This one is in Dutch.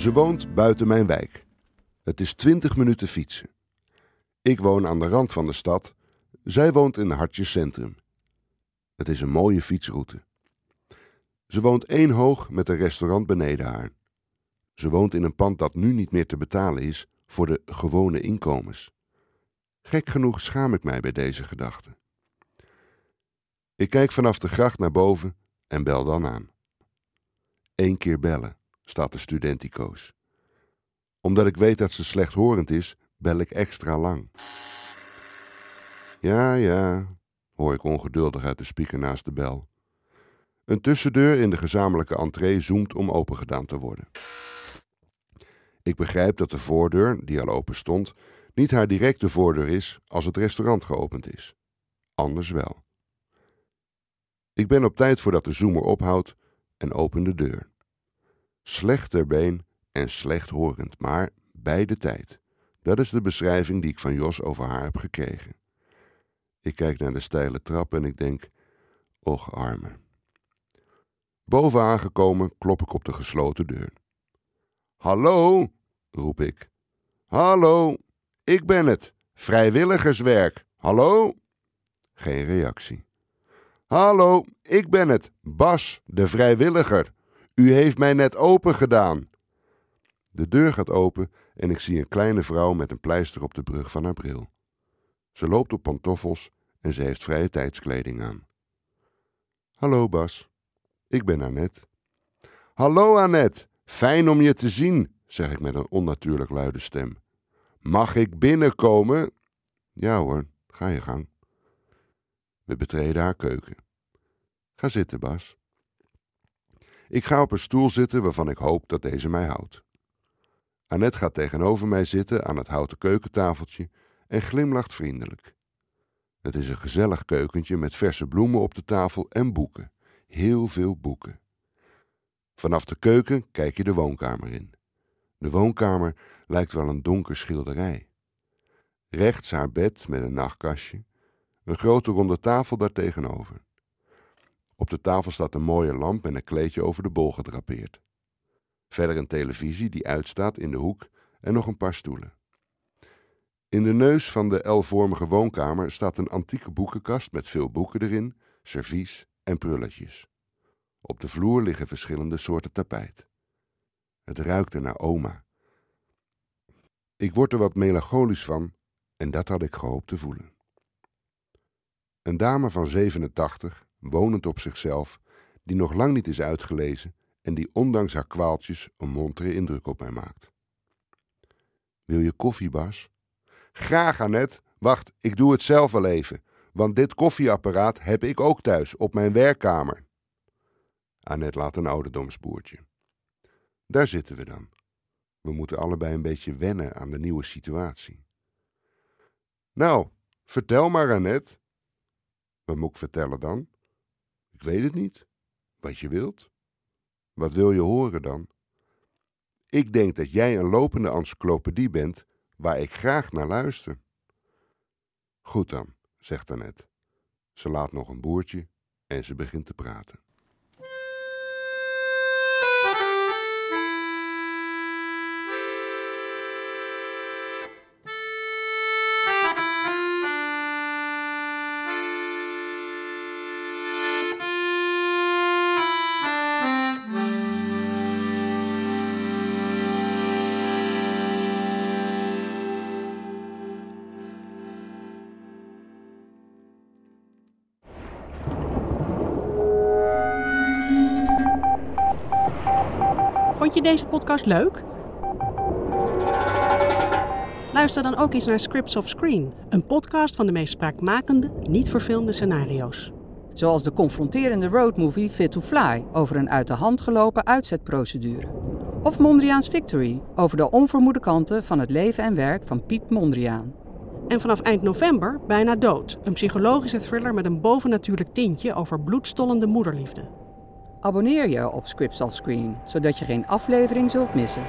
Ze woont buiten mijn wijk. Het is 20 minuten fietsen. Ik woon aan de rand van de stad. Zij woont in Hartje Centrum. Het is een mooie fietsroute. Ze woont één hoog met een restaurant beneden haar. Ze woont in een pand dat nu niet meer te betalen is voor de gewone inkomens. Gek genoeg schaam ik mij bij deze gedachte. Ik kijk vanaf de gracht naar boven en bel dan aan. Eén keer bellen, staat de studentico's. Omdat ik weet dat ze slechthorend is, bel ik extra lang. Ja, ja, hoor ik ongeduldig uit de speaker naast de bel. Een tussendeur in de gezamenlijke entree zoomt om opengedaan te worden. Ik begrijp dat de voordeur, die al open stond, niet haar directe voordeur is als het restaurant geopend is. Anders wel. Ik ben op tijd voordat de zoomer ophoudt en open de deur. Slecht ter been en slecht horend, maar bij de tijd. Dat is de beschrijving die ik van Jos over haar heb gekregen. Ik kijk naar de steile trap en ik denk: Och, arme. Boven aangekomen klop ik op de gesloten deur. Hallo, roep ik. Hallo, ik ben het. Vrijwilligerswerk. Hallo? Geen reactie. Hallo, ik ben het. Bas, de vrijwilliger. U heeft mij net open gedaan. De deur gaat open en ik zie een kleine vrouw met een pleister op de brug van haar bril. Ze loopt op pantoffels en ze heeft vrije tijdskleding aan. Hallo Bas, ik ben Annette. Hallo Annette, fijn om je te zien, zeg ik met een onnatuurlijk luide stem. Mag ik binnenkomen? Ja hoor, ga je gang. We betreden haar keuken. Ga zitten, Bas. Ik ga op een stoel zitten waarvan ik hoop dat deze mij houdt. Annette gaat tegenover mij zitten aan het houten keukentafeltje en glimlacht vriendelijk. Het is een gezellig keukentje met verse bloemen op de tafel en boeken. Heel veel boeken. Vanaf de keuken kijk je de woonkamer in. De woonkamer lijkt wel een donker schilderij. Rechts haar bed met een nachtkastje, een grote ronde tafel daartegenover. Op de tafel staat een mooie lamp en een kleedje over de bol gedrapeerd. Verder een televisie die uitstaat in de hoek en nog een paar stoelen. In de neus van de L-vormige woonkamer staat een antieke boekenkast met veel boeken erin, servies en prulletjes. Op de vloer liggen verschillende soorten tapijt. Het ruikt naar oma. Ik word er wat melancholisch van en dat had ik gehoopt te voelen. Een dame van 87, wonend op zichzelf, die nog lang niet is uitgelezen en die ondanks haar kwaaltjes een montere indruk op mij maakt. Wil je koffie, Bas? Graag, Annette. Wacht, ik doe het zelf wel even, want dit koffieapparaat heb ik ook thuis op mijn werkkamer. Annette laat een ouderdomsboertje. Daar zitten we dan. We moeten allebei een beetje wennen aan de nieuwe situatie. Nou, vertel maar, Annette. Wat moet ik vertellen dan? Ik weet het niet. Wat je wilt. Wat wil je horen dan? Ik denk dat jij een lopende encyclopedie bent waar ik graag naar luister. Goed dan, zegt Annette. Ze laat nog een boertje en ze begint te praten. Vond je deze podcast leuk? Luister dan ook eens naar Scripts of Screen, een podcast van de meest spraakmakende, niet verfilmde scenario's. Zoals de confronterende roadmovie Fit to Fly over een uit de hand gelopen uitzetprocedure. Of Mondriaans Victory over de onvermoede kanten van het leven en werk van Piet Mondriaan. En vanaf eind november Bijna Dood, een psychologische thriller met een bovennatuurlijk tintje over bloedstollende moederliefde. Abonneer je op Scripts Off Screen, zodat je geen aflevering zult missen.